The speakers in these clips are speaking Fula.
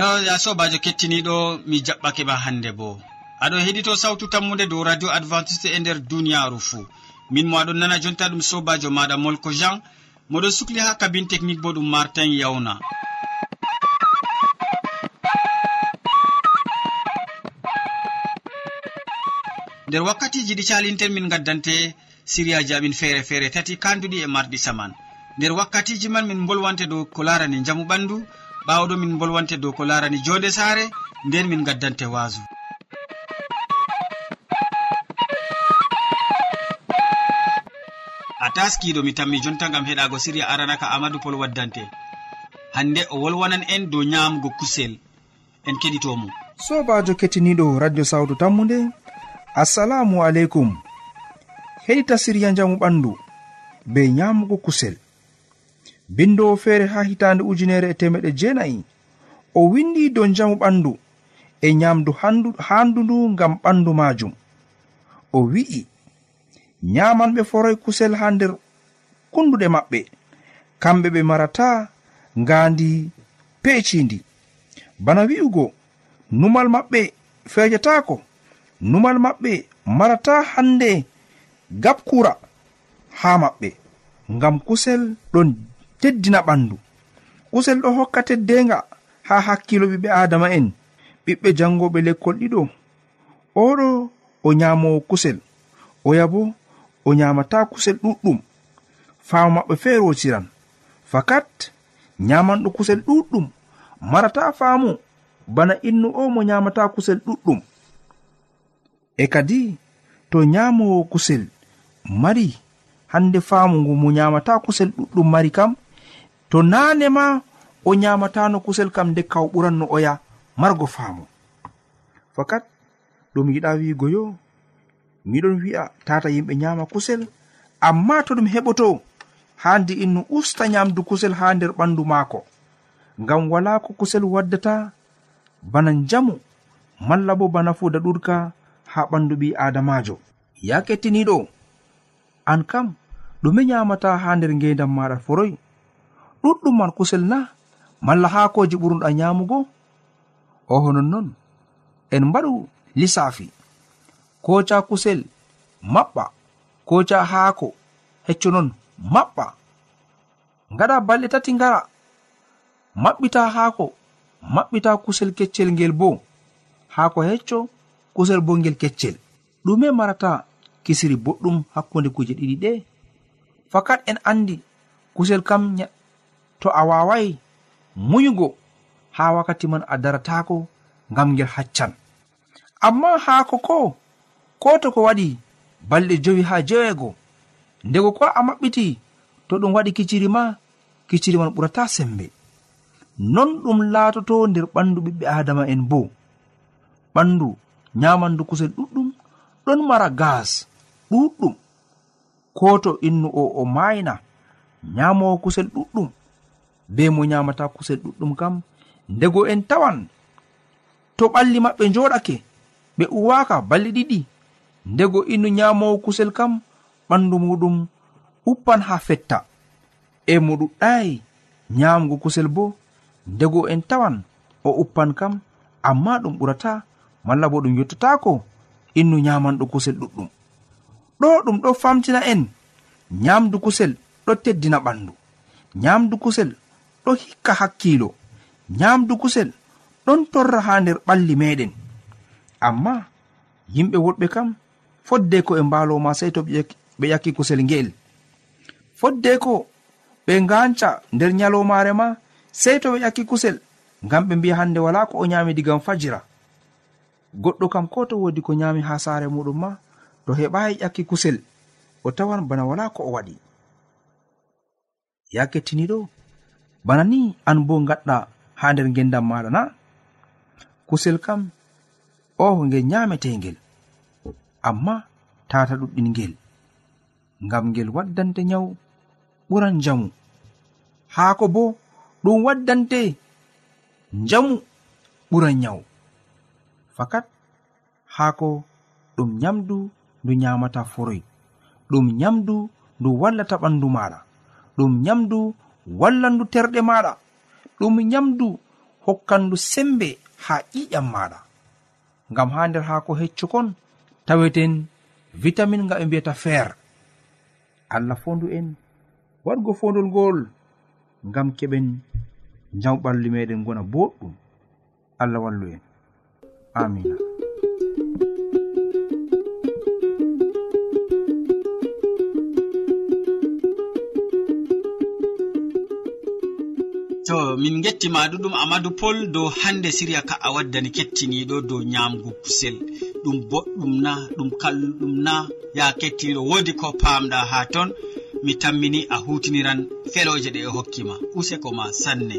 yo ya sobajo kettiniɗo mi jaɓɓake ma hande bo. Aɗo heɗito sawtu tammude dow radio adventiste e nder duniyaru fuu min mo aɗon nana jonta ɗum sobajo maɗa molko jean. Moɗon sukli ha kabine technique bo ɗum martin yawna. Nder wakkatiji ɗi calinten min gaddante siriyaji amin feere feere tati kanduɗi e marɗi saman. Nder wakkatiji man min bolwante dow ko larani jamu ɓandu ɓawo min bolwante dow ko larani jonde saare nden min gaddante waasu. A taskiɗo mi tammi jonta gam heɗago siriya aranaka amadou pol waddante. Hande o wolwanan en dow nyamgo kusel. En keɗitomo sobajo kettiniɗo radio sawtu tammude assalamu aleykum. Heɗita siriya jamu ɓandu be nyamugo kusel. bindowo feere ha hitande ujunere e temeɗe jeenayi o windi dow njamu ɓandu e nyamdu handu ndu ngam ɓandu majum. O wi'i nyamanɓe foroy kusel ha nder kunduɗe maɓɓe kamɓe ɓe marata ngandi peecindi bana wi'ugo numal maɓɓe feejataako numal maɓɓe marata hande gabkura ha maɓɓe ngam kusel ɗon teddina ɓandu. Kusel ɗo hokka teddenga ha hakkilo ɓiɓɓe adama en. Ɓiɓɓe jangoɓe lekkol ɗiɗo. Oɗo o nyamowo kusel. Oya bo o nyamata kusel ɗuɗɗum. Faamu maɓɓe feere wociran fakat nyamanɗo kusel ɗuɗɗum. Marata faamu. Bana innu o mo nyamata kusel ɗuɗɗum. E kadi to nyamowo kusel mari. Hande faamu ngu mo nyamata kusel ɗuɗɗum mari kam to naane ma o nyamatano kusel kam nde ka o ɓuranno oya margo faamu. Fakat ɗum yiɗa wiigo yo miɗon wi'a tata yimɓe nyama kusel amma to ɗum heɓoto handi inno usta nyamdu kusel ha nder ɓandu maako. Ngam wala ko kusel waddata bana njamu malla bo bana fuuda ɗurka ha ɓandu ɓi adamajo ya kettiniɗo an kam ɗume nyamata ha nder ngendan maɗa foroy ɗuɗɗum man kusel na malla haakoji ɓurnuɗa nyamugo. Oho nonnon en mbaɗu lissafi koca kusel maɓɓa koca haako hecco non maɓɓa. Ngaɗa balɗe tati ngara maɓɓita haako maɓɓita kusel keccel ngel bo. Haako hecco kusel bo ngel keccel. Ɗume marata kisiri boɗɗum hakkunde kuje ɗiɗi ɗe. Fakat en andi kusel kam to a wawai muyugo ha wakkati man a daratako ngam ngel haccan. Amma haako ko ko to ko waɗi balɗe jowi ha jeweego ndego ko a maɓɓiti to ɗum waɗi kiciri ma kiciri man ɓurata sembe. Non ɗum laatoto nder ɓandu ɓiɓɓe adama en bo. Ɓandu nyamandu kusel ɗuɗɗum ɗon mara gas ɗuɗɗum. Ko to innu o o mayna nyamowo kusel ɗuɗɗum. be mo nyamata kusel ɗuɗɗum kam. Ndego en tawan. To ɓalli maɓɓe joɗake ɓe uwaka balli ɗiɗi. Ndego innu nyamowo kusel kam ɓandu muɗum uppan ha fetta. E mo ɗuɗɗayi nyamgo kusel bo ndego en tawan o uppan kam amma ɗum ɓurata malla bo ɗum yottatako innu nyamanɗo kusel ɗuɗɗum. Ɗo ɗum ɗo famtina en. Nyamdu kusel ɗo teddina ɓandu nyamdu kusel ɗo hikka hakkilo nyamdu kusel ɗon torra ha nder ɓalli meɗen amma yimɓe woɗɓe kam fodde ko e mbaloma sei to ɓe ƴakki kusel nge'el. Foddeko ɓe ganca nder nyalomare ma sei to ɓe ƴakki kusel ngam ɓe mbiya hande wala ko o nyami digam fajira. Goɗɗo kam ko to wodi ko nyami ha sare muɗum ma to heɓayi ƴakki kusel o tawan bana wala ko o waɗi. Yakketiniɗo bana ni an bo gaɗɗa ha nder gendam maɗa na? Kusel kam o ngel nyametegel amma tata ɗuɗɗingel ngam ngel waddante nyawu ɓuran jamu haako bo ɗum waddante njamu ɓuran nyawu. Fakat haako ɗum nyamdu ndu nyamata foroy ɗum nyamdu ndu wallata ɓandu maɗa. Ɗum nyamdu wallandu terɗe maɗa ɗum nyamdu hokkandu sembe ha ƴiƴam maɗa ngam ha nder haako heccukon taweten vitamin nga ɓe mbiyata feer. Allah fondu en waɗgo fondol ngol ngam keɓen njaw ɓalli meɗen gona boɗɗum. Allah wallu en. Amina to min gettima ɗuɗum amadou pol dow hande siriya ka a waddani kettiniɗo dow nyamgu kusel. Ɗum boɗɗum na ɗum kalluɗum na ya kettiniɗo wodi ko pamɗa ha ton. Mi tammini a hutiniran feloje ɗe e hokkima. Useko ma sanne.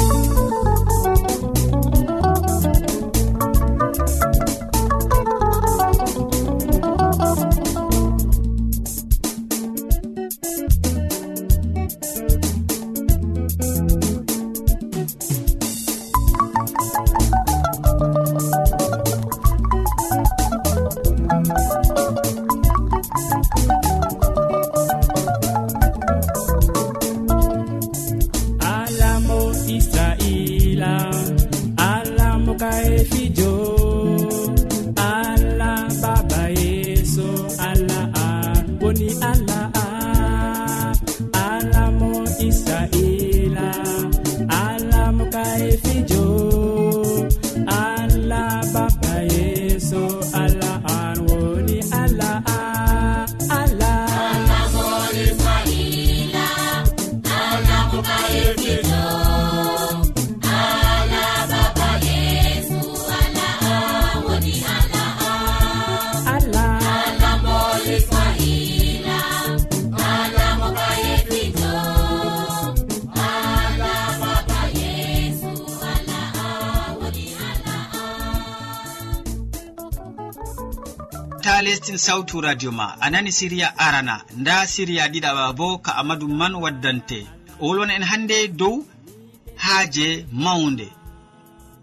keɗitin sawtu radio ma a nani siriya arana. Nda siriya ɗiɗaɓa bo ka amadou man waddante. O wolwana en hannde dow haaje mawnde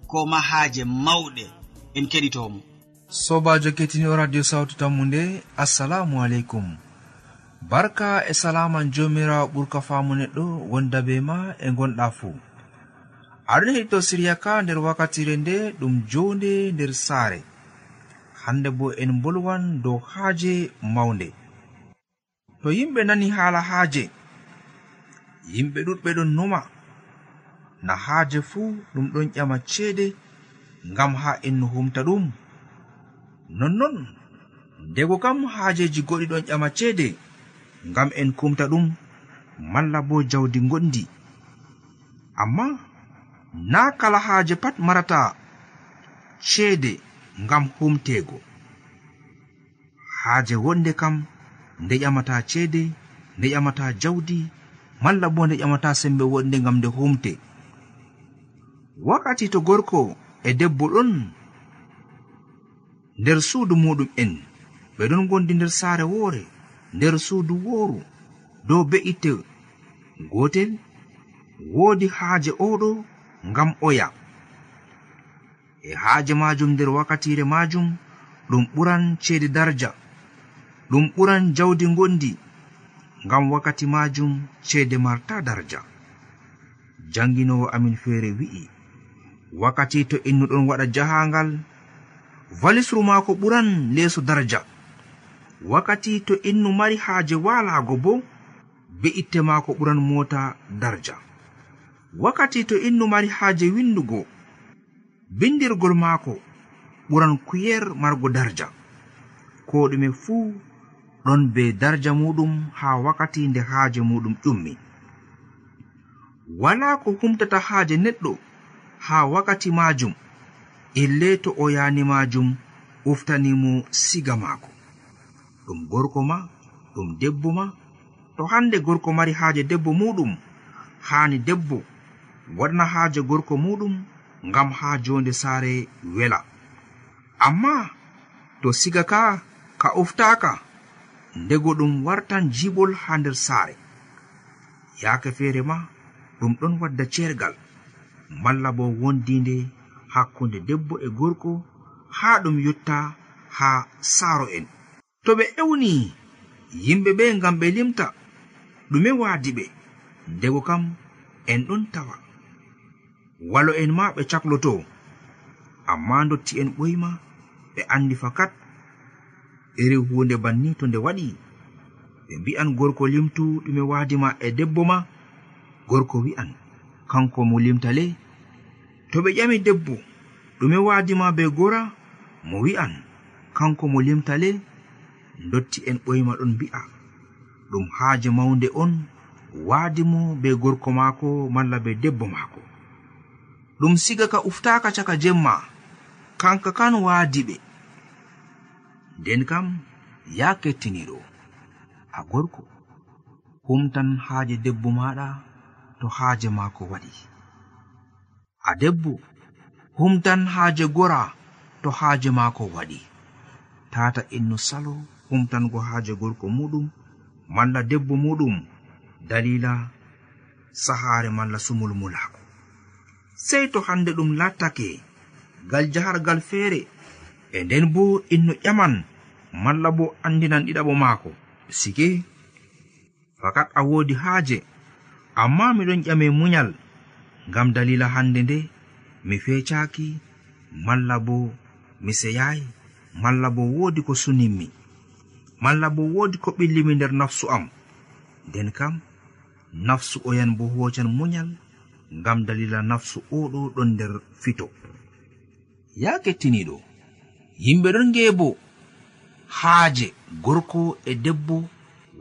ko ma haaje mawɗe en keɗitomo. Sobajo kettiniɗo radio sawtu tammu nde assalamu aleykum. Barka e salaman jomirawo ɓurka faamu neɗɗo wonda be ma e gonɗa fuu. Aɗon heɗito siriya ka nder wakkatire nde ɗum jonde nder saare. hande bo en bolwan dow haaje mawnde. To yimɓe nani haala haaje yimɓe ɗuɗɓe ɗon numa na haaje fuu ɗum ɗon ƴama ceede ngam haa en humta ɗum. Nonnon ndego kam haajeji goɗi ɗon ƴama ceede ngam en kumta ɗum malla bo jawdi gonɗi amma naa kala haaje pat marata ceede. ngam humtego haaje wonde kam nde ƴamata ceede nde ƴamata jawdi malla bo nde ƴamata sembe wonde ngam nde humte wakkati to gorko e debbo ɗon nder suudu muɗum en ɓe ɗon gondi nder saare woore nder suudu wooru dow be'itte gotel woodi haaje oɗo ngam oya. e haaje majum nder wakkatire majum ɗum ɓuran ceede darja ɗum ɓuran jawdi gondi ngam wakkati majum ceede marta darja. Janginowo amin feere wi'i wakkati to innuɗon waɗa jahangal valisru maako ɓuran leeso darja. Wakkati to innu mari haaje walago bo be'itte maako ɓuran mota darja. Wakkati to innu mari haaje windugo bindirgol maako ɓuran kuyer margo darja. Ko ɗume fuu ɗon be darja muɗum haa wakkati nde haaje muɗum ƴummi wala ko humtata haaje neɗɗo haa wakkati maajum e ille to o yani maajum uftanimo siga maako. Ɗum gorko ma ɗum debbo ma to hande gorko mari haaje debbo muɗum haani debbo waɗna haaje gorko muɗum ngam haa jonde saare wela. Amma to siga ka ka oftaka ndego ɗum wartan jiɓol ha nder saare. Yaake feere ma ɗum ɗon wadda cergal malla bo wondinde hakkunde debbo e gorko haa ɗum yotta haa saaro en. To ɓe ewni yimɓe ɓe ngam ɓe limta ɗume waadi ɓe ndego kam en ɗon tawa. walo en ma ɓe cakloto. Amma dotti en ɓoyma ɓe andi fakat iri hunde banni to nde waɗi ɓe mbi'an gorko limtu ɗume waadima e debbo ma gorko wi'an kanko mo limtale to ɓe ƴami debbo ɗume waadima be gora mo wi'an kanko mo limtale dotti en ɓoyma ɗon mbi'a. Ɗum haaje mawnde on waadimo be gorko maako malla be debbo maako. ɗum siga ka uftaka caka jemma. Kanka kan waadi ɓe. Nden kam ya kettiniɗo. A gorko humtan haaje debbo maɗa to haaje maako waɗi. A debbo humtan haaje gora to haaje maako waɗi. Tata innu salo humtango haaje gorko muɗum malla debbo muɗum dalila sahaare malla sumulmulako. sey to hande ɗum lattake. Gal jahargal feere e nden bo inno ƴaman malla bo andinan ɗiɗaɓo maako. Sige fakat a woodi haaje amma miɗon ƴame munyal ngam dalila hande nde mi fecaaki malla bo mi seyayi malla bo woodi ko suninmi malla bo woodi ko ɓillimi nder nafsu am. Nden kam nafsu oyan bo hoocan munyal ngam dalila nafsu oɗo ɗon nder fito. Ya kettiniɗo yimɓe ɗon ngeebo haaje gorko e debbo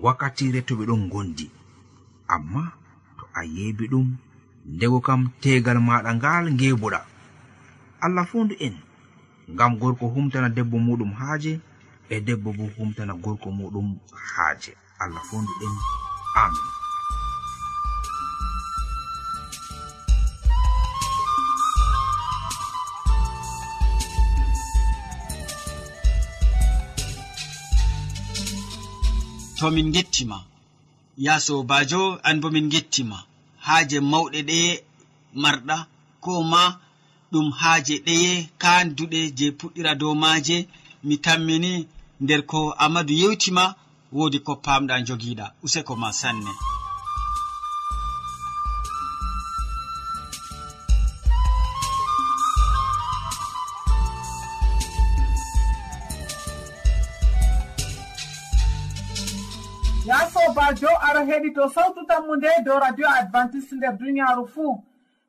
wakkatire to ɓe ɗon gondi. Amma to a yeebi ɗum ndego kam tegal maɗa ngal ngeeboɗa allah fondu en ngam gorko humtana debbo muɗum haaje e debbo bo humtana gorko muɗum haaje. Allah fondu en. Amin. to min gettima. Ya sobajo an bo min gettima. Haaje mawɗe ɗeye marɗa ko ma ɗum haaje ɗeye kanduɗe je puɗɗira dow maaje mi tammini nder ko amadu yewtima woodi ko pamɗa jogiɗa useko ma sanne. sobajo aɗa heɗi to sawtu tammu nde dow radio advantice nder duniyaaru fuu.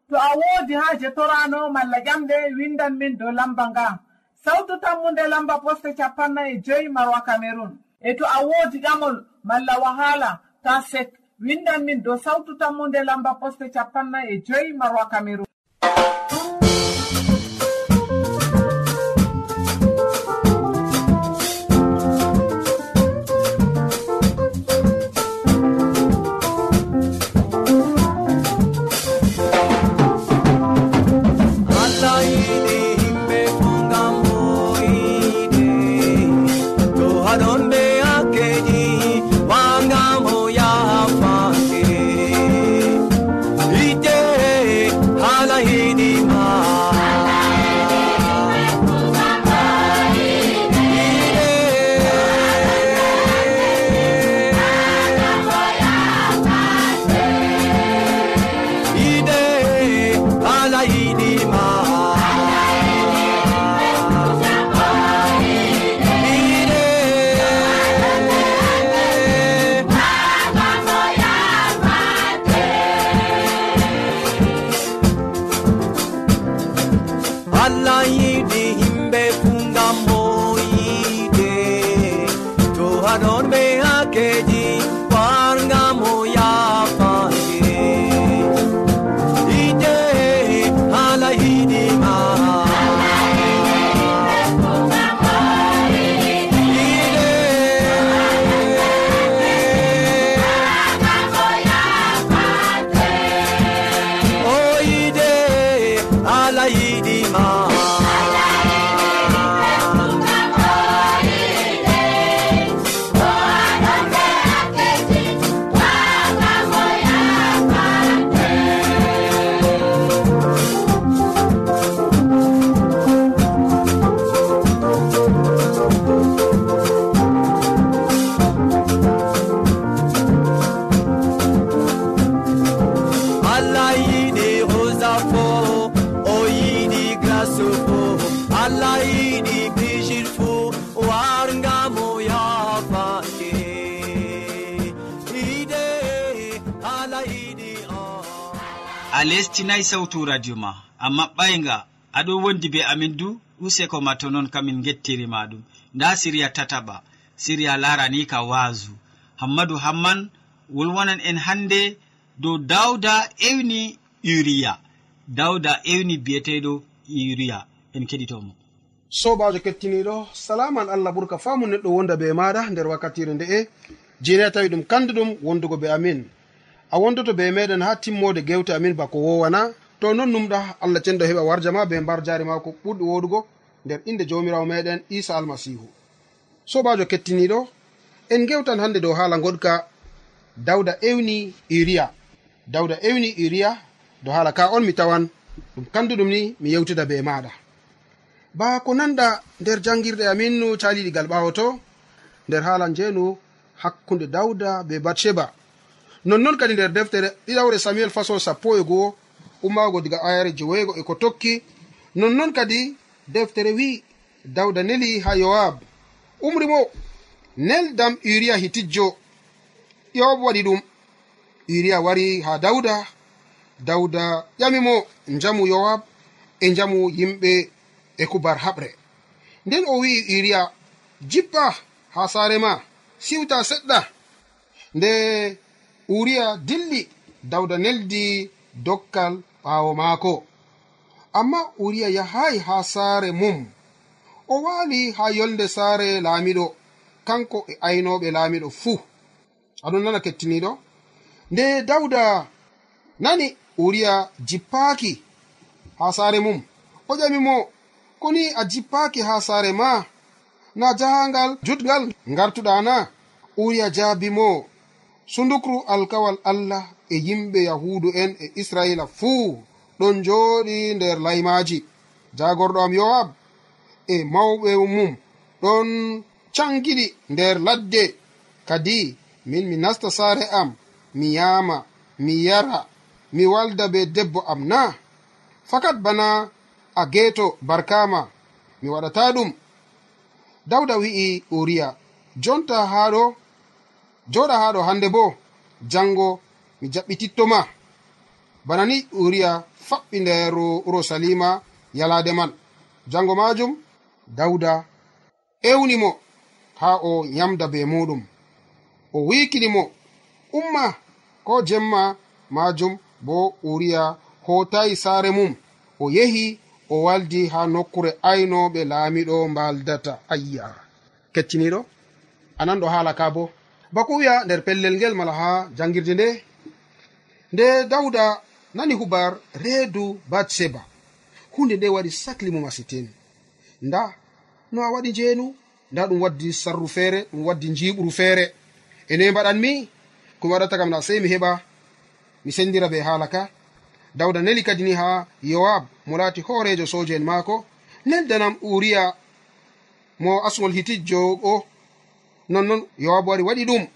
To a woodi haaje torano malla ƴamɗe windan min dow lamba nga. Sawtu tammu nde lamba poste capanna e joyi marwa cameron e to a woodi ƴamol malla wahala ta sek windan min dow sawtu tammu nde lamba poste capanna e joyi marwa cameron heɗitinayi sawtu radio ma. A maɓɓayga aɗo wondi be amin du useko ma to non kamin gettirima ɗum. Nda siriya tataɓa siriya larani ka waasu hammadou hamman wolwonan en hande dow dawda ewni uriya. Dawda ewni biyeteɗo uriya en keɗitomo. Sobajo kettiniɗo salaman allah ɓurka famu neɗɗo wonda be maɗa nder wakkatire nde'e. Jeni a tawi ɗum kanduɗum wondugo be amin. a wondoto be meɗen ha timmode gewte amin bako wowana. To non numɗa allah cenɗo heɓa warja ma be mbar jari ma ko ɓurɗi woɗugo. Nder inde jamirawo meɗen isa almasihu. Sobajo kettiniɗo en gewtan hande dow haala goɗka dawda ewni iriya. Dawda ewni iriya do haala ka on mi tawan ɗum kanduɗum ni mi yewtida be maɗa. Ba ko nanɗa nder jangirɗe amin no caliɗigal ɓawo to nder haala njenu hakkunde dawda be batsheba. nonnoon kadi nder deftere ɗiɗawre samuel façon sappo e goo ummaago diga ayare jeweego e ko tokki. Nonnoon kadi deftere wi dawda neli ha yowab umri mo neldam uriya hitijjo. Yob waɗi ɗum uriya wari ha dawda. Dawda ƴamimo njamu yowab e njamu yimɓe e kubar haɓre. Nden o wi'i uriya jippa ha saare ma siwta seɗɗa. Nde uriya dilli dawda neldi dokkal ɓaawo maako. Amma uriya yahayi haa saare mum. O waali haa yolde saare laamiɗo. Kanko e aynoɓe laamiɗo fuu. Aɗon nana kettiniɗo nde dawda nani uriya jippaaki haa saare mum. O ƴami mo koni a jippaaki haa saare ma na jahangal jutgal ngartuɗana uriya jaabi mo. sundukru alkawal allah e yimɓe yahudu en e israila fuu ɗon jooɗi nder laymaji jagorɗo am yowab e mawɓe mum ɗon cangiɗi nder ladde. Kadi min mi nasta saare am mi yama mi yara mi walda be debbo am na fakat bana a geeto barkama mi waɗata ɗum. Dawda wi'i uriya jonta haa ɗo joɗa ha ɗo hande bo jango mi jaɓɓitittoma bana ni uriya faɓɓi nder urusalima yalade man. Jango majum dawda ewnimo ha o yamda be muɗum o wikinimo umma ko jemma majum bo uriya hotayi saare mum. O yehi o waldi ha nokkure aynoɓe laamiɗo mbaldata ayya. Kecciniɗo anan ɗo haala ka bo bako wiya nder pellel ngel mala ha jangirde nde. Nde dawda nani hubar reedu batseba hunde nde waɗi sahli mo masitin nda no a waɗi njeenu nda ɗum waddi sarru feere ɗum waddi njiɓuru feere. Ene mbaɗanmi ko mi waɗata kam na sey mi heɓa mi sendira be haala ka. Dawda neli kadi ni ha yowab mo laati hoorejo soje en maako neldanam uriya mo asgol hitijjo o nonnon yowabu wari waɗi ɗum.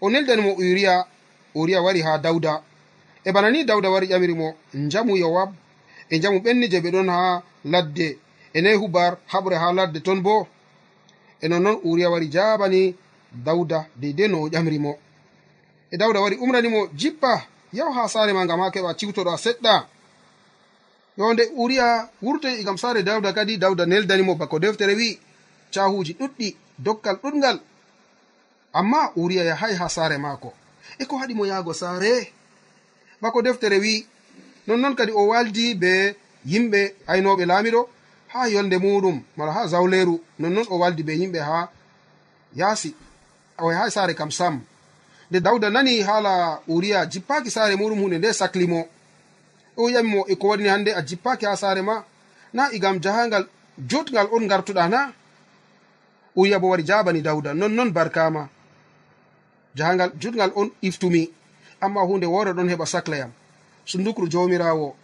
O neldani mo uriya uriya wari ha dawda. E bana ni dawda wari ƴamiri mo njamu yowab e njamu ɓenni je ɓe ɗon ha ladde. E nayi hubar haɓre ha ladde ton bo. E nonnoon uriya wari jabani dawda deydei no o ƴamri mo. E dawda wari umranimo jippa yaw ha saare ma ngam ha keɓa ciwtoɗo a seɗɗa. Yonde uriya wurtoy igam saare dawda kadi dawda neldanimo bako deftere wi cahuji ɗuɗɗi dokkal ɗuɗgal amma uriya yahay ha saare maako. E ko haɗi mo yahgo saare? Bako deftere wi nonnon kadi o waldi be yimɓe aynoɓe laamiɗo ha yolde muɗum mala ha zawleru nonnon o waldi be yimɓe ha yaasi o yahay saare kam sam. Nde dawda nani haala uriya jippaki saare muɗum hunde nde saklimo o wiyamimo e ko waɗini hannde a jippaki ha saare ma? Na igam jahangal jutgal on gartuɗa na uriya bo wari jabani dawda nonnon barkama jahangal jutgal on iftumi. Amma hunde wore ɗon heɓa saclayam sundukru jomirawo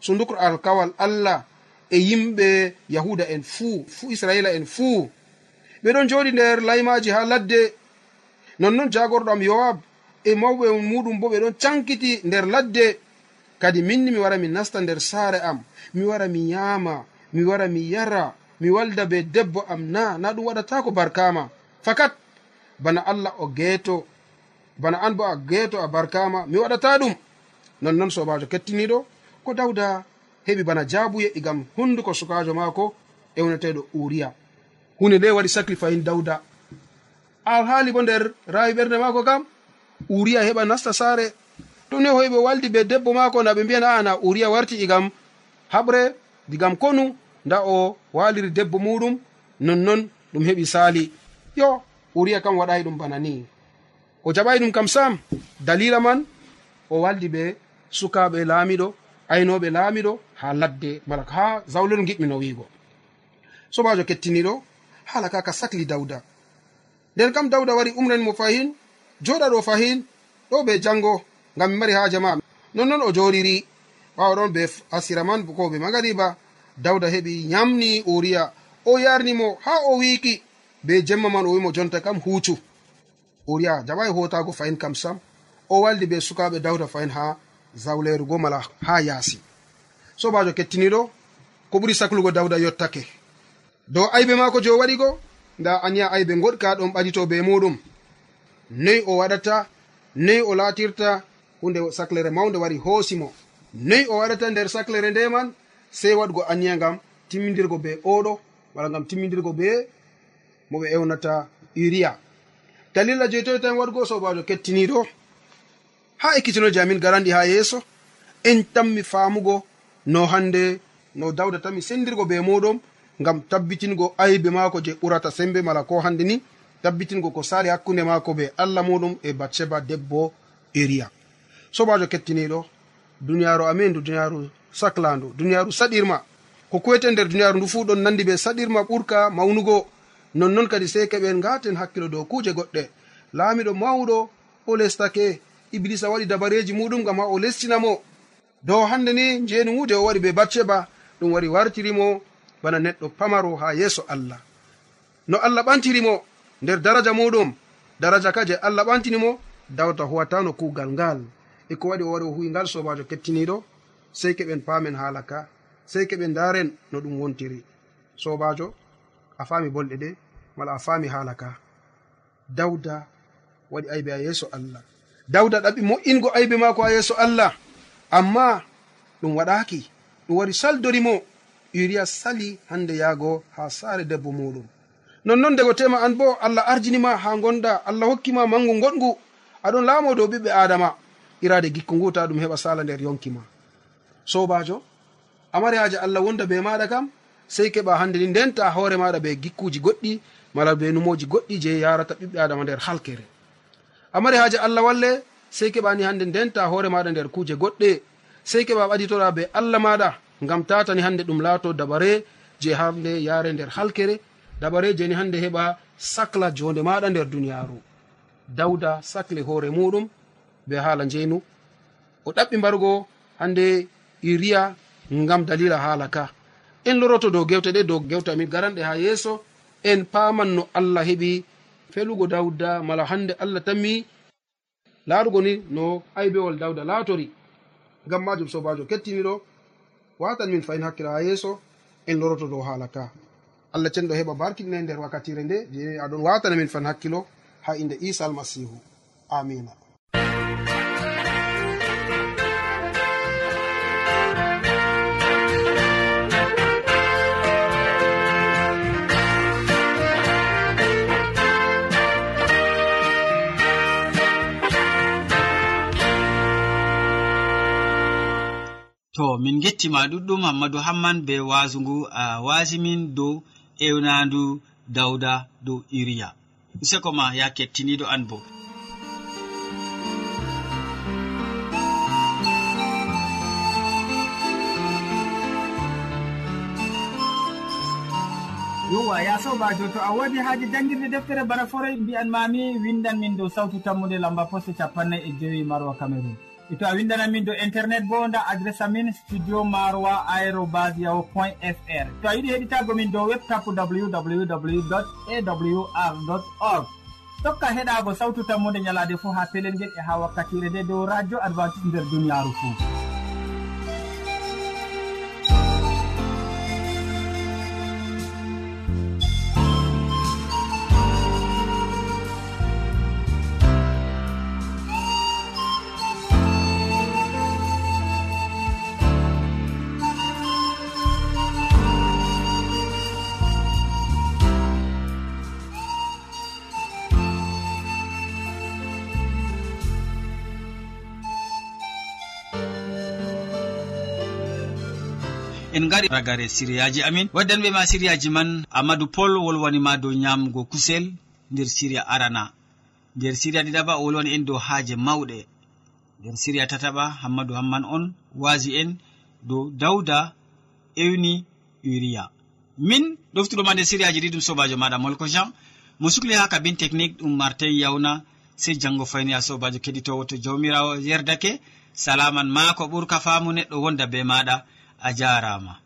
sundukru alkawal allah e yimɓe yahuda en fuu fuu israila en fuu. Ɓeɗon joɗi nder laymaji ha ladde. Nonnoon jagorɗam yowab e mawɓe muɗum bo ɓeɗon cankiti nder ladde. Kadi minni mi wara mi nasta nder saare am mi wara mi yama mi wara mi yara mi walda be debbo am na na ɗum waɗata ko barkama fakat bana allah o geeto. bana an bo a geeto a barkama mi waɗata ɗum. Nonnoon sobajo kettiniɗo ko dawda heɓi bana jaabu igam e hunduko sukajo maako ewneteɗo uriya. Hunde nde waɗi sacrifayin dawda. Alhaali bo nder rawi ɓernde maako kam uriya heɓa nasta saare. Ɗum ne hoyɓe waldi be debbo maako na ɓe mbiyan aa uriya warti e igam haɓre digam konu. Nda o waliri debbo muɗum nonnon ɗum heɓi saali. Yo uriya kam waɗayi ɗum bana ni. o jaɓai ɗum kam sam dalila man o waldi ɓe sukaɓe laamiɗo aynoɓe laamiɗo ha ladde mala ha zawlel giɗmino wiigo. Sobajo kettiniɗo hala ka ka sakli dawda. Nden kam dawda wari umran mo fahin joɗa ɗo fahin ɗo be jango ngam mi mari haja ma nonnoon o joriri ɓawa ɗon be asira man ko ɓe magariba dawda heɓi yamni uriya. O yarnimo ha o wiiki be jemma man o wimo jonta kam huucu. uriya. Jaɓai hotago fayin kam sam. O waldi be sukaɓe dawda fayin ha zawlerugo mala ha yaasi. Sobajo kettiniɗo ko ɓuri saklugo dawda yottake. Dow aybe mako je o waɗigo nda aniya aybe goɗka ɗon ɓadito be muɗum noyi o waɗata noyi o latirta hunde saclere mawde wari hoosimo noyi o waɗata nder saclere nde man sey waɗgo aniya ngam timmidirgo be oɗo wala ngam timmidirgo be mo ɓe ewnata uriya dalila jeytoy tan waɗgo sobajo kettiniɗo ha ekkitinoje amin garanɗi ha yeeso. En tanmi famugo no hande no dawda tanmi sendirgo be muɗum ngam tabbitingo aybe maako je ɓurata sembe mala ko hande ni tabbitingo ko sari hakkunde maako be allah muɗum e batseba debbo eriya. Sobajo kettiniɗo duniyaru amin du duniyaru saclandu duniyaru saɗirma. Ko kuwete nder duniyaru ndu fu ɗon nandi be saɗirma ɓurka mawnugo. nonnon kadi sey keɓen ngaten hakkilo dow kuuje goɗɗe. Laamiɗo mawɗo o lestake. Iblisa waɗi dabareji muɗum gam ha o lestinamo dow hande ni njeni wude o waɗi be bacceba. Ɗum wari wartirimo bana neɗɗo pamaro ha yeeso allah. No allah ɓantirimo nder daraja muɗum. Daraja ka je allah ɓantinimo dawta huwatano kugal ngal. E ko waɗi o wari o huwi ngal sobajo kettiniɗo sey keɓen paamen haala ka. Sey keɓen daren no ɗum wontiri. Sobajo a faami bolɗe ɗe. mala a faami haala ka dawda waɗi aybe ha yeeso allah. Dawda ɗaɓi mo'ingo aybe maako ha yeeso allah. Amma ɗum waɗaaki ɗum wari saldori mo uriya sali hande yaago ha saare debbo muɗum nonnon dego tema an bo allah arjinima ha gonɗa allah hokkima mangu goɗgu aɗon laamo dow ɓiɓɓe adama irade gikku ngu ta ɗum heɓa sala nder yonkima sobajo amari haji allah wonda be maɗa kam sey keɓa hande ni ndenta hoore maɗa be gikkuji goɗɗi mala be numoji goɗɗi je yarata ɓiɓɓe adama nder halkere. Amari haaje allah walle sey keɓani hande ndenta hoore maɗa nder kuuje goɗɗe. Sey keɓa ɓaditoɗa be allah maɗa ngam tatani hande ɗum laato dabare je hande yare nder halkere. Dabare jeni hande heɓa sacla jonde maɗa nder duniyaru dawda sacle hoore muɗum be haala njenu o ɗaɓɓi mbargo hande iriya ngam dalila haala ka. En loroto dow gewte ɗe dow gewte amin garanɗe ha yeeso. en paman no allah heɓi. Felugo dawda mala hande allah tammi. Laarugo ni no aybewol dawda laatori. Ngam majum sobajo kettiniɗo. Watan min fayin hakkila ha yeeso en loroto dow haala ka. Allah cenɗo heɓa barkiɗina nder wakkatire nde je aɗon watana min fan hakkilo ha inde isa almasihu. Amina. to min gettima ɗuɗɗum hammadou hamman be wasu ngu a wasimin dow ewnandu dawda dow iriya. Useko ma ya kettiniɗo an bo. Yowa ya sobajo to a wodi haaji jangirde deftere bana foroy mbiyan mami windan min dow sawtu tammude lamba poste capannay e joyi marwa cameron e to a windanan min do internet bo nda adresse amin studio maroa arobas yahu point fr to a yiɗi heɗitago min dow webtapu www awr org tokka heɗago sawtu tammude ñalade fo ha pelel ngel e ha wakkatire nde dow radio advantice nder duniyaru fou en gari ragare siriyaji amin. Waddanɓe ma siriyaji man amadou pol wolwanima dow nyamgo kusel nder siriya arana. Nder siriya ɗiɗaɓa o wolwani en dow haaje mawɗe. Nder siriya tataɓa hammadou hamman on waasi en dow dawda ewni uriya. Min ɗoftuɗoma nder siriyaji ɗi ɗum sobajo maɗa molko jean. Mo sukli ha kabin technique ɗum martin yawna sey janngo fayni a sobajo keɗitowo to jawmirawo yerdake. Salaman ma ko ɓurka faamu neɗɗo wonda be maɗa. a jarama.